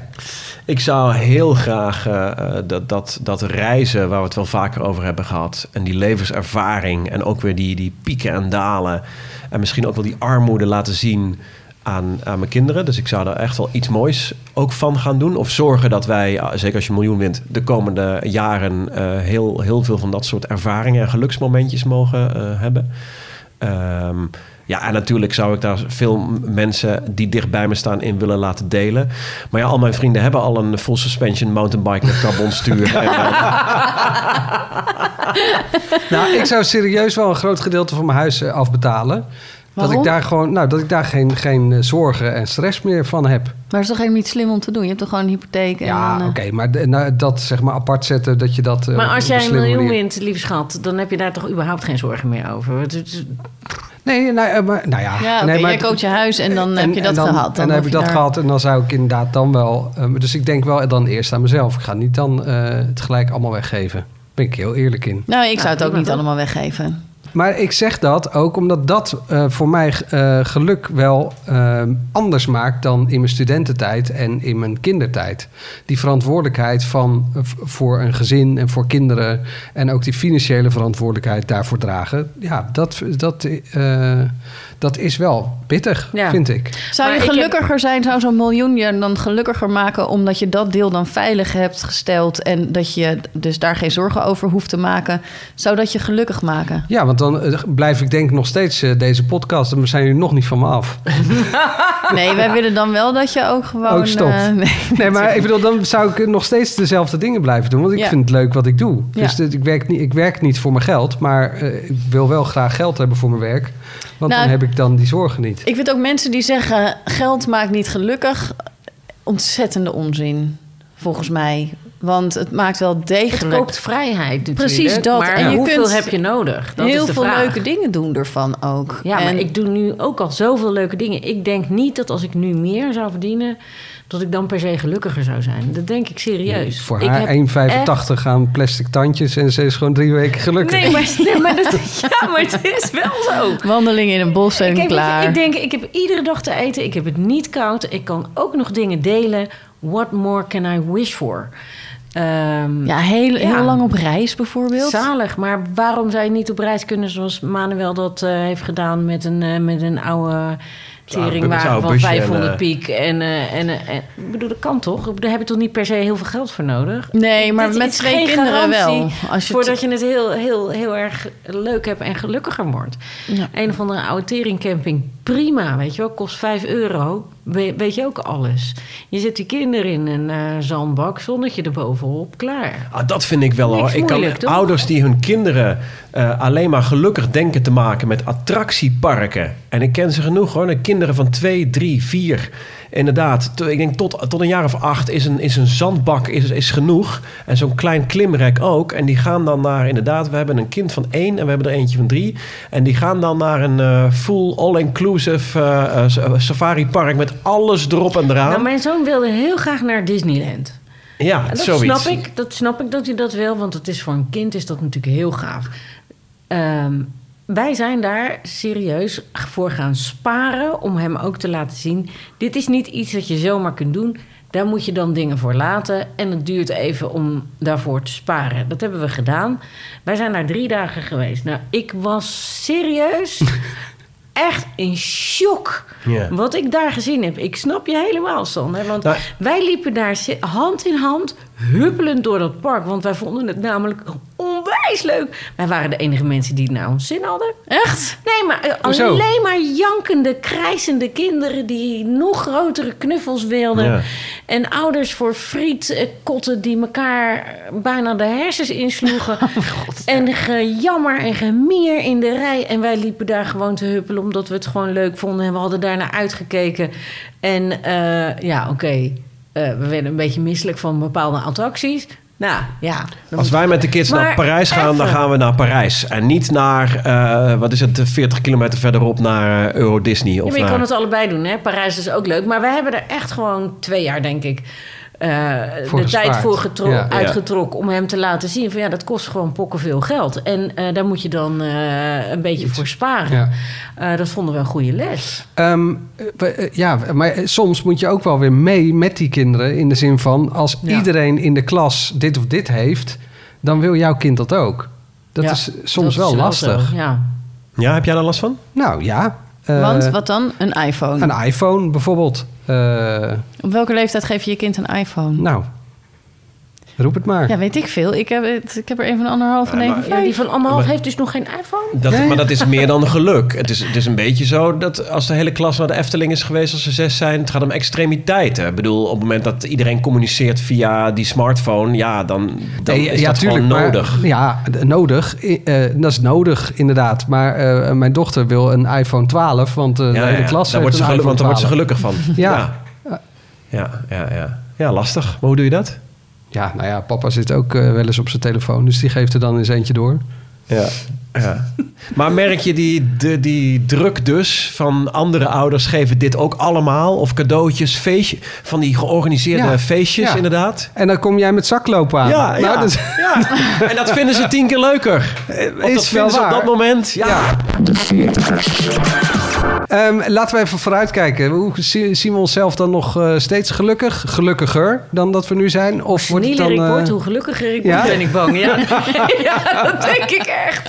Ik zou heel graag eh, dat, dat, dat reizen, waar we het wel vaker over hebben gehad... en die levenservaring en ook weer die, die pieken en dalen... en misschien ook wel die armoede laten zien aan, aan mijn kinderen. Dus ik zou er echt wel iets moois ook van gaan doen. Of zorgen dat wij, zeker als je een miljoen wint... de komende jaren eh, heel, heel veel van dat soort ervaringen... en geluksmomentjes mogen eh, hebben. Ehm, ja, en natuurlijk zou ik daar veel mensen die dicht bij me staan in willen laten delen. Maar ja, al mijn vrienden hebben al een full suspension mountainbike met carbonstuur. En, eh, Nou, ik zou serieus wel een groot gedeelte van mijn huis eh, afbetalen. Dat ik daar gewoon, nou, dat ik daar geen, geen eh, zorgen en stress meer van heb. Maar het is toch helemaal niet slim om te doen? Je hebt toch gewoon een hypotheek? En Ja, eh, oké, maar nou, dat zeg maar apart zetten, dat je dat. Maar als jij een miljoen manier- wint, lieve schat... dan heb je daar toch überhaupt geen zorgen meer over. Nee, nou, eh, maar, nou ja. Ja, oké, nee, maar- jij koopt je huis en dan heb je dat dan, gehad. en Dan dan heb ik je dat daar- gehad en dan zou ik inderdaad dan wel... eh, dus ik denk wel dan eerst aan mezelf. Ik ga niet dan eh, het gelijk allemaal weggeven. Daar ben ik heel eerlijk in. Nou, ik zou het ook niet allemaal weggeven. Maar ik zeg dat ook omdat dat eh, voor mij eh, geluk wel eh, anders maakt dan in mijn studententijd en in mijn kindertijd. Die verantwoordelijkheid van, voor een gezin en voor kinderen en ook die financiële verantwoordelijkheid daarvoor dragen. Ja, dat, dat, eh, dat is wel pittig, Ja. vind ik. Zou je gelukkiger zijn, zou zo'n miljoen je dan gelukkiger maken... omdat je dat deel dan veilig hebt gesteld... en dat je dus daar geen zorgen over hoeft te maken? Zou dat je gelukkig maken? Ja, want dan eh, blijf ik denk nog steeds eh, deze podcast en we zijn jullie nog niet van me af. Nee, wij willen dan wel dat je ook gewoon... Ook stopt. eh, nee. Nee, maar ik bedoel, dan zou ik nog steeds dezelfde dingen blijven doen. Want ik Ja. vind het leuk wat ik doe. Dus ik, werk niet, ik werk niet voor mijn geld. Maar ik wil wel graag geld hebben voor mijn werk. Want Nou, dan heb ik dan die zorgen niet. Ik vind ook mensen die zeggen... geld maakt niet gelukkig... ontzettende onzin, volgens mij. Want het maakt wel Het degelijk... koopt vrijheid natuurlijk. Precies dat. Maar En je hoeveel kunt heb je nodig? Dat heel is de veel vraag. leuke dingen doen ervan ook. Ja, En- maar ik doe nu ook al zoveel leuke dingen. Ik denk niet dat als ik nu meer zou verdienen... dat ik dan per se gelukkiger zou zijn. Dat denk ik serieus. Voor ik haar heb 1,85 aan plastic tandjes. En ze is gewoon drie weken gelukkig. Nee, maar, nee, maar, dat, ja, maar het is wel zo. Wandeling in een bos en je, klaar. ik denk, ik heb iedere dag te eten. Ik heb het niet koud. Ik kan ook nog dingen delen. What more can I wish for? Ehm, ja, heel, Ja. heel lang op reis bijvoorbeeld. Zalig, maar waarom zou je niet op reis kunnen zoals Manuel dat eh, heeft gedaan met een, eh, met een oude teringwagen van busje en, 500 eh, piek? En, eh, en, en, ik bedoel, dat kan toch? Daar heb je toch niet per se heel veel geld voor nodig? Nee, maar Dit met twee geen kinderen wel. Als je Voordat je het heel, heel, heel erg leuk hebt en gelukkiger wordt. Ja. Een of andere oude teringcamping, prima, weet je wel, kost 5 euro. We- weet je ook alles. Je zet die kinderen in een eh, zandbak, zonnetje erbovenop, klaar. Ah, dat vind ik wel hoor. Niks Ik kan toch? ouders die hun kinderen eh, alleen maar gelukkig denken te maken met attractieparken. En ik ken ze genoeg hoor. De kinderen van twee, drie, vier. Inderdaad, ik denk tot, tot een jaar of acht is een, is een zandbak is, is genoeg. En zo'n klein klimrek ook. En die gaan dan naar, inderdaad, we hebben een kind van één en we hebben er eentje van drie. En die gaan dan naar een eh, full all-inclusive eh, safari park met alles erop en eraan. Nou, mijn zoon wilde heel graag naar Disneyland. ja, En dat zoiets. snap ik. Dat snap ik dat hij dat wil, want het is voor een kind is dat natuurlijk heel gaaf. Ehm, wij zijn daar serieus voor gaan sparen om hem ook te laten zien. Dit is niet iets dat je zomaar kunt doen. Daar moet je dan dingen voor laten. En het duurt even om daarvoor te sparen. Dat hebben we gedaan. Wij zijn daar drie dagen geweest. Nou, ik was serieus echt in shock. Wat ik daar gezien heb. Ik snap je helemaal, Sander. Want Nou- wij liepen daar hand in hand, huppelend door dat park. Want wij vonden het namelijk onwijs leuk. Wij waren de enige mensen die het naar ons zin hadden. Echt? Nee, maar eh, Hoezo? alleen maar jankende, krijzende kinderen... die nog grotere knuffels wilden. Ja. En ouders voor frietkotten die elkaar bijna de hersens insloegen. en gejammer en gemier in de rij. En wij liepen daar gewoon te huppelen omdat we het gewoon leuk vonden. En we hadden daarnaar uitgekeken. En eh, ja, oké. We werden een beetje misselijk van bepaalde attracties. Nou, ja. Als wij met de kids Maar naar Parijs gaan, dan gaan we naar Parijs. En niet naar, eh, wat is het, 40 kilometer verderop naar eh, Euro Disney. Ja, Of maar je naar... kan het allebei doen, hè? Parijs is ook leuk. Maar wij hebben er echt gewoon twee jaar, denk ik, eh, Voor de tijd voor Ja. uitgetrokken om hem te laten zien van ja, dat kost gewoon pokken veel geld. En eh, daar moet je dan eh, een beetje voor sparen. Ja. Eh, dat vonden we een goede les. Ehm, eh, ja, maar eh, soms moet je ook wel weer mee met die kinderen. In de zin van, als Ja. iedereen in de klas dit of dit heeft... dan wil jouw kind dat ook. Dat Ja, is soms dat wel is lastig. ja. Ja, heb jij daar last van? Nou ja. eh, Want wat dan? Een iPhone. Een iPhone bijvoorbeeld. Eh, Op welke leeftijd geef je je kind een iPhone? nou, roep het maar. Ja, weet ik veel. Ik heb, het, ik heb er een van anderhalf en Ja, een maar- van Ja, die van anderhalf Maar- heeft dus nog geen iPhone. Dat, Ja, ja. Maar dat is meer dan geluk. Het is, het is een beetje zo dat als de hele klas naar de Efteling is geweest als ze zes zijn, het gaat om extremiteiten. Ik bedoel, op het moment dat iedereen communiceert via die smartphone, ja, dan, dan Nee, is dat gewoon maar- nodig. ja, d- nodig. Eh, dat is nodig, inderdaad. Maar eh, mijn dochter wil een iPhone 12, want eh, de Ja, hele ja, klas daar heeft wordt ze een geluk, iPhone want daar wordt ze 12. gelukkig van. Ja. Ja. Ja, ja, ja. ja, lastig. Maar hoe doe je dat? Ja, nou ja, papa zit ook eh, wel eens op zijn telefoon, dus die geeft er dan eens eentje door. Ja, ja. Maar merk je die, de, die druk dus van andere ouders geven dit ook allemaal? Of cadeautjes, feestje, van die georganiseerde Ja, feestjes ja. inderdaad? En dan kom jij met zaklopen aan. Ja, Nou, ja, dat is- ja. En dat vinden ze tien keer leuker. Of is dat wel vinden ze op dat moment. Ja. Ehm, laten we even vooruitkijken. Hoe zie- zien we onszelf dan nog eh, steeds gelukkig? Gelukkiger dan dat we nu zijn? Of wordt het dan... ik eh, word, hoe gelukkiger ik ja? word, ben ik bang. Ja. ja, dat denk ik echt.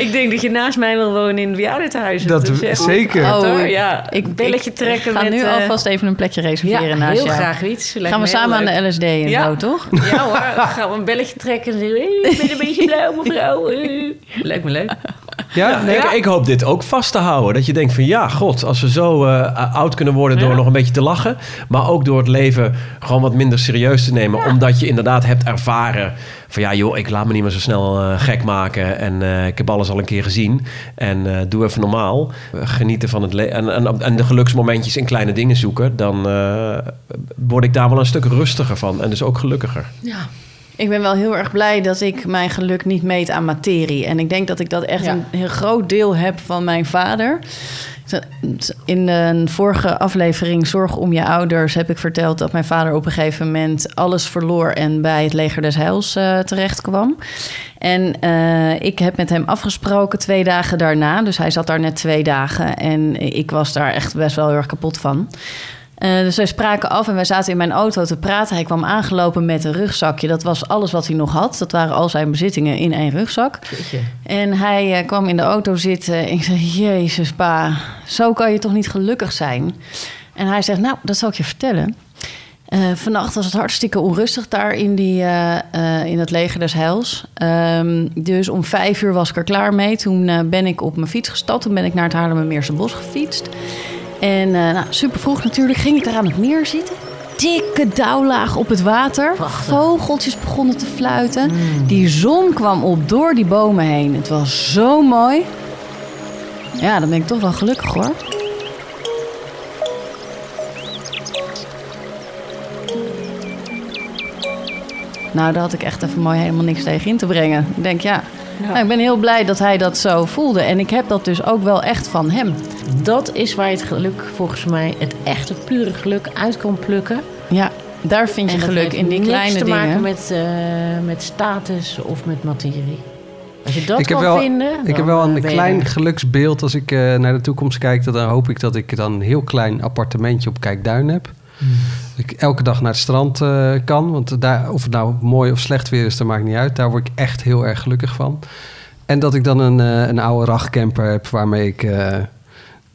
Ik denk dat je naast mij wil wonen in het bejaardentehuis. Dat zeker. Oh, hoor. ja, Ik ik belletje trekken ga met... nu eh, alvast even een plekje ja, reserveren naast heel jou. graag iets. Lijkt Gaan we samen aan de LSD en Ja. zo, toch? Ja hoor, gaan we een belletje trekken en zeggen... "Hey, ik ben een beetje blauw, mevrouw. Lijkt me leuk. Ja? Nee? Ik, ik hoop dit ook vast te houden. Dat je denkt van ja, god, als we zo eh, oud kunnen worden door Ja. nog een beetje te lachen. Maar ook door het leven gewoon wat minder serieus te nemen. Omdat je inderdaad hebt ervaren van ja joh, ik laat me niet meer zo snel eh, gek maken. En eh, ik heb alles al een keer gezien. En doe even normaal. Genieten van het leven. En, en, en de geluksmomentjes in kleine dingen zoeken. Dan word ik daar wel een stuk rustiger van. En dus ook gelukkiger. Ik ben wel heel erg blij dat ik mijn geluk niet meet aan materie. En ik denk dat ik dat echt Ja. een heel groot deel heb van mijn vader. In een vorige aflevering Zorg om je ouders heb ik verteld dat mijn vader op een gegeven moment alles verloor en bij het leger des heils eh, terecht kwam. En eh, ik heb met hem afgesproken twee dagen daarna. Dus hij zat daar net twee dagen en ik was daar echt best wel heel erg kapot van. Eh, dus wij spraken af en wij zaten in mijn auto te praten. Hij kwam aangelopen met een rugzakje. Dat was alles wat hij nog had. Dat waren al zijn bezittingen in één rugzak. En hij eh, kwam in de auto zitten. En ik zei: Jezus, pa, zo kan je toch niet gelukkig zijn? En hij zegt: Nou, dat zal ik je vertellen. Eh, vannacht was het hartstikke onrustig daar in, die, in het leger des Heils. Ehm, dus om vijf uur was ik er klaar mee. Toen ben ik op mijn fiets gestapt. Toen ben ik naar het Haarlemmermeerse bos gefietst. En eh, nou, super vroeg natuurlijk ging ik daar aan het meer zitten. Dikke dauwlaag op het water. Vogeltjes begonnen te fluiten. Die zon kwam op door die bomen heen. Het was zo mooi. Ja, dan ben ik toch wel gelukkig hoor. Nou, daar had ik echt even mooi helemaal niks tegen in te brengen. Ik denk, ja, Nou, ik ben heel blij dat hij dat zo voelde. En ik heb dat dus ook wel echt van hem. Dat is waar je het geluk volgens mij, het echte pure geluk, uit kan plukken. Ja, daar vind je En dat geluk heeft in die niks kleine te dingen. maken met, eh, met status of met materie. Als je dat ik heb kan wel, vinden, ik heb wel eh, een je klein er. geluksbeeld als ik eh, naar de toekomst kijk. Dat dan hoop ik dat ik dan een heel klein appartementje op Kijkduin heb. Hmm. Ik elke dag naar het strand eh, kan. Want daar, of het nou mooi of slecht weer is, dat maakt niet uit. Daar word ik echt heel erg gelukkig van. En dat ik dan een, eh, een oude rachcamper heb waarmee ik eh,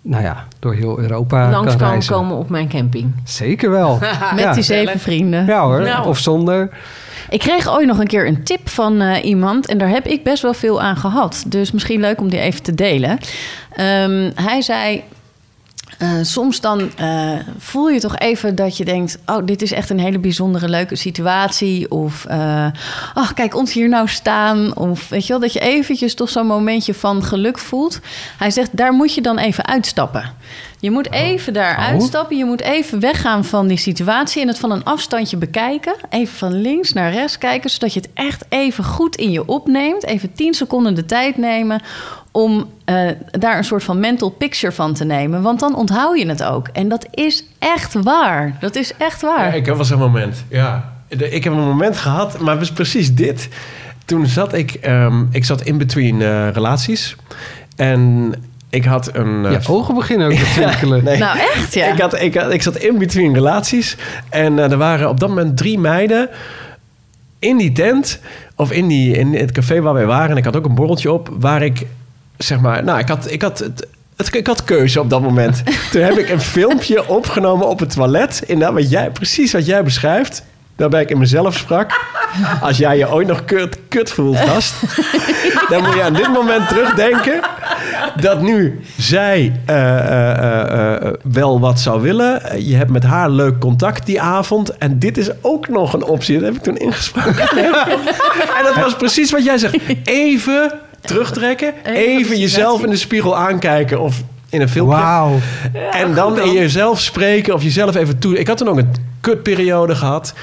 nou ja, door heel Europa langs kan komen op mijn camping. Zeker wel. Met ja. die zeven vrienden. Ja hoor, Nou. of zonder. Ik kreeg ooit nog een keer een tip van eh, iemand en daar heb ik best wel veel aan gehad. Dus misschien leuk om die even te delen. Ehm, hij zei. Eh, soms dan eh, voel je toch even dat je denkt: Oh, dit is echt een hele bijzondere, leuke situatie. Of, ach, kijk ons hier nou staan. Of weet je wel, dat je eventjes toch zo'n momentje van geluk voelt. Hij zegt: Daar moet je dan even uitstappen. Je moet even daar Oh. uitstappen. Je moet even weggaan van die situatie en het van een afstandje bekijken. Even van links naar rechts kijken, zodat je het echt even goed in je opneemt. Even 10 seconden de tijd nemen om eh, daar een soort van mental picture van te nemen. Want dan onthoud je het ook. En dat is echt waar. Dat is echt waar. Ja, ik heb wel zo'n moment. Ja. Ik heb een moment gehad, maar het was precies dit. Toen zat ik, ehm, ik zat in between eh, relaties. En ik had een... eh, Je ogen beginnen ook te twinkelen. nee. Nou, echt ja. Ik, had, ik, had, ik zat in between relaties. En eh, er waren op dat moment drie meiden in die tent. Of in, die, in het café waar wij waren. En ik had ook een borreltje op. Waar ik, zeg maar... Nou, ik had, ik had, het, het- ik had keuze op dat moment. Toen heb ik een filmpje opgenomen op het toilet. Inderdaad, wat jij, precies wat jij beschrijft. Waarbij ik in mezelf sprak. Als jij je ooit nog kut, kut voelt, gast. dan moet je aan dit moment terugdenken. Dat nu zij eh, eh, eh, eh, wel wat zou willen. Je hebt met haar leuk contact die avond. En dit is ook nog een optie. Dat heb ik toen ingesproken. en dat was precies wat jij zegt. Even terugtrekken. Even jezelf in de spiegel aankijken. Of in een filmpje. Wauw. En dan in jezelf spreken of jezelf even toe. Ik had toen ook een kutperiode gehad.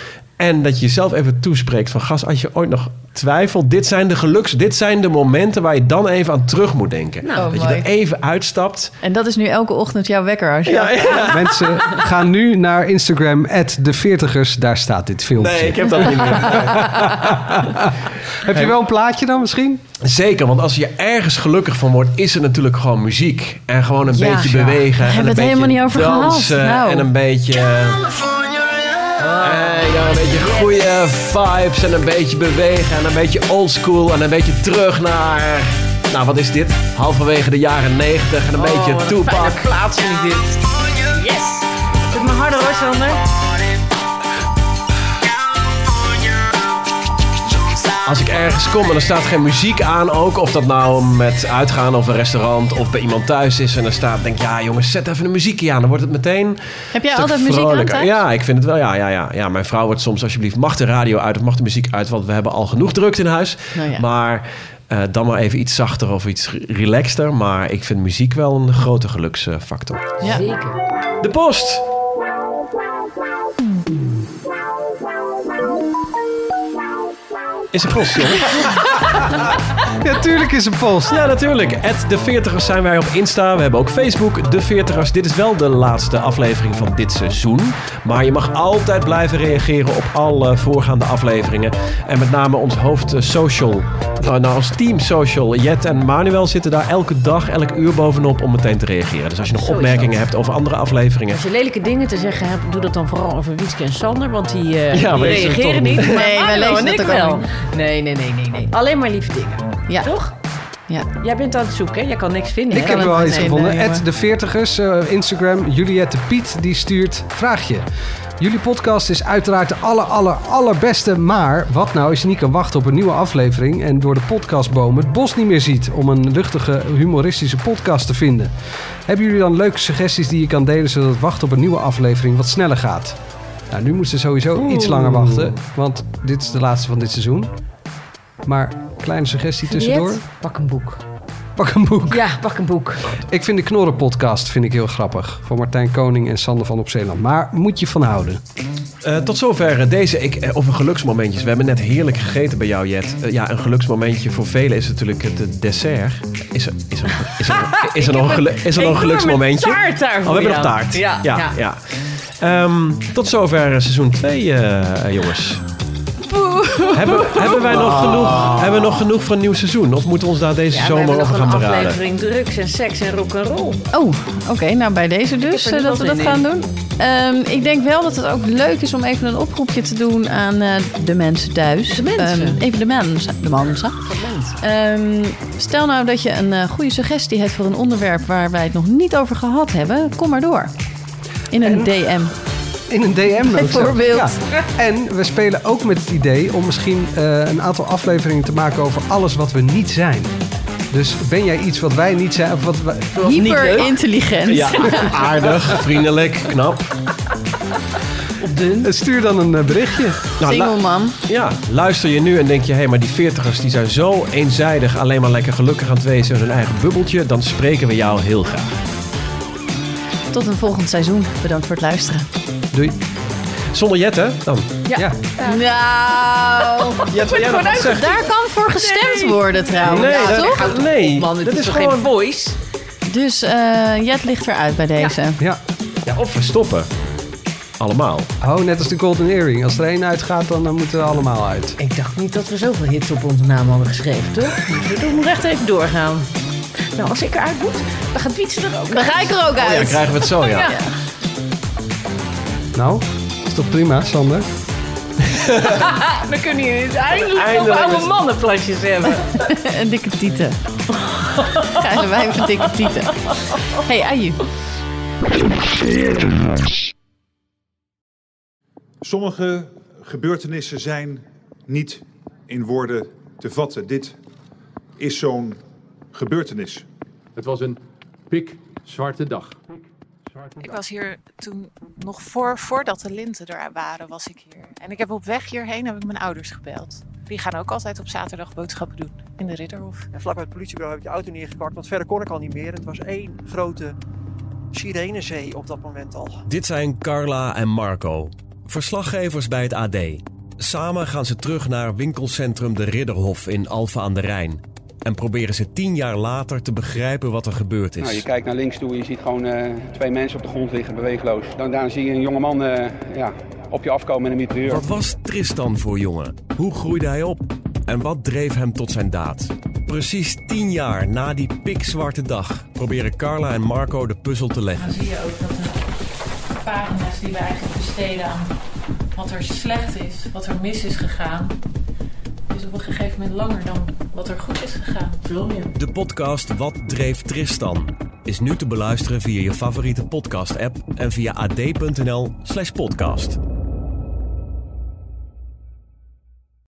En dat je jezelf even toespreekt van... gast, als je ooit nog twijfelt... dit zijn de geluks... dit zijn de momenten waar je dan even aan terug moet denken. Oh, dat je er even uitstapt. En dat is nu elke ochtend jouw wekker als je... Ja, ja. Mensen, gaan nu naar Instagram, de 40ers. Daar staat dit filmpje. Nee, ik heb dat niet meer. Heb je wel een plaatje dan misschien? Zeker, want als je ergens gelukkig van wordt... is het natuurlijk gewoon muziek. En gewoon een Ja. beetje bewegen. En hebben een we het beetje helemaal niet over gehad. dansen. Nou. En een beetje... En een beetje goede vibes en een beetje bewegen en een beetje oldschool en een beetje terug naar... Nou, wat is dit? Halverwege de jaren 90 en een beetje Tupac. plaats vind ik dit. Yes! Zet me harder hoor, Sander. Als ik ergens kom en er staat geen muziek aan ook, of dat nou met uitgaan of een restaurant of bij iemand thuis is en er staat, denk ik, ja jongens, zet even een muziekje aan, dan wordt het meteen Heb jij altijd muziek aan thuis? Ja, ik vind het wel, ja, ja, ja, ja. Mijn vrouw wordt soms, alsjeblieft, mag de radio uit of mag de muziek uit, want we hebben al genoeg drukte in huis. Nou ja. Maar eh, dan maar even iets zachter of iets relaxter. Maar ik vind muziek wel een grote geluksfactor. Ja. Zeker. De post! Is er post, jongen? Ja, tuurlijk is een post. Ja, natuurlijk. At de 40ers zijn wij op Insta. We hebben ook Facebook, de 40ers. Dit is wel de laatste aflevering van dit seizoen. Maar je mag altijd blijven reageren op alle voorgaande afleveringen. En met name ons hoofd eh, social. Nou, nou, ons team social. Jet en Manuel zitten daar elke dag, elk uur bovenop om meteen te reageren. Dus als je nog Zo opmerkingen hebt over andere afleveringen. Als je lelijke dingen te zeggen hebt, doe dat dan vooral over Wietske en Sander, want die, eh, Ja, die reageren niet. Nee, wij lezen en dat ik ook wel. Nee, nee, nee, nee, nee. Alleen maar lieve dingen. Ja. Toch? Ja. Jij bent aan het zoeken, hè? Jij kan niks vinden. Ik hè? heb wel iets gevonden. At de 40ers, eh, Instagram. Juliette Piet, die stuurt vraagje. Jullie podcast is uiteraard de aller, aller, allerbeste. Maar wat nou als je niet kan wachten op een nieuwe aflevering... en door de podcastboom het bos niet meer ziet... om een luchtige, humoristische podcast te vinden? Hebben jullie dan leuke suggesties die je kan delen... zodat het wachten op een nieuwe aflevering wat sneller gaat? Nou, nu moeten ze sowieso iets langer wachten. Want dit is de laatste van dit seizoen. Maar kleine suggestie tussendoor. Juliette, Pak een boek. Pak een boek. Ja, pak een boek. Ik vind de Knorren podcast vind ik heel grappig. Van Martijn Koning en Sander van op Zeeland. Maar moet je van houden. Eh, tot zover eh, deze, ik, eh, over geluksmomentjes. We hebben net heerlijk gegeten bij jou, Jet. Ja, een geluksmomentje voor velen is natuurlijk het dessert. Is er, is er, is er, is er nog een, gelu- is er nog een geluksmomentje? taart daar Oh, we hebben nog taart. Ja, ja. ja. ja. Ehm, tot zover seizoen 2, eh, jongens. Hebben, hebben wij nog genoeg, hebben we nog genoeg voor een nieuw seizoen? Of moeten we ons daar deze Ja, we zomer hebben over nog gaan een beraden? aflevering drugs en seks en rock'n'roll. Oh, oké. nou, bij deze dus heb er eh, dat we wel dat zin gaan doen. Ehm, ik denk wel dat het ook leuk is om even een oproepje te doen aan eh, de mensen thuis. De mensen. Ehm, even de mensen. De mensen. Ehm, stel nou dat je een eh, goede suggestie hebt voor een onderwerp waar wij het nog niet over gehad hebben. Kom maar door. In een DM. In een DM Bijvoorbeeld. Ja. En we spelen ook met het idee om misschien eh, een aantal afleveringen te maken over alles wat we niet zijn. Dus ben jij iets wat wij niet zijn? Of wat wij... Hyper intelligent. Ja, aardig, vriendelijk, knap. Stuur dan een eh, berichtje. Nou, Single man. Ja, luister je nu en denk je... hé, hey, maar die veertigers die zijn zo eenzijdig... alleen maar lekker gelukkig aan het wezen in hun eigen bubbeltje... dan spreken we jou heel graag. Tot een volgend seizoen. Bedankt voor het luisteren. Doei. Zonder Jet, hè? Dan. Ja. Nou, Jet, jij nog wat zeggen? daar kan voor gestemd worden trouwens. Nee, Ja, dat, toch? nee. Man, het dat is, is toch gewoon... geen voice? Dus eh Jet ligt eruit bij deze. ja. Ja, of we stoppen. Allemaal. Oh, net als de Golden Earring. Als er één uitgaat, dan eh, moeten we allemaal uit. Ik dacht niet dat we zoveel hits op onze naam hadden geschreven, toch? We doen nog echt even doorgaan. Nou, als ik eruit moet, dan gaat Wietse er ook Dan ga ik er ook Oh, ja, uit. krijgen we het zo, ja. Nou, is toch prima, Sander? Dan kunnen jullie eindelijk, Eindelijk nog oude is- mannenplasjes hebben. Een dikke tieten. Krijgen wij even een dikke tieten. Hey, aju. Sommige gebeurtenissen zijn niet in woorden te vatten. Dit is zo'n gebeurtenis. Het was een pikzwarte dag. Ik was hier toen nog voor, voordat de linten er waren, was ik hier. En ik heb op weg hierheen heb ik mijn ouders gebeld. Die gaan ook altijd op zaterdag boodschappen doen in de Ridderhof. En vlak bij het politiebureau heb ik de auto neergepakt, want verder kon ik al niet meer. Het was één grote sirenezee op dat moment al. Dit zijn Carla en Marco, verslaggevers bij het AD. Samen gaan ze terug naar winkelcentrum De Ridderhof in Alphen aan de Rijn. En proberen ze tien jaar later te begrijpen wat er gebeurd is. Nou, je kijkt naar links toe en je ziet gewoon eh, twee mensen op de grond liggen, beweegloos. Dan, daarna zie je een jongeman eh ja, op je afkomen met een mitrailleur. Wat was Tristan voor jongen? Hoe groeide hij op? En wat dreef hem tot zijn daad? Precies tien jaar na die pikzwarte dag proberen Carla en Marco de puzzel te leggen. Dan zie je ook dat de pagina's die we eigenlijk besteden aan wat er slecht is, wat er mis is gegaan, is op een gegeven moment langer dan wat er goed is gegaan. Veel meer. De podcast Wat dreef Tristan is nu te beluisteren via je favoriete podcast-app en via ad.nl/podcast.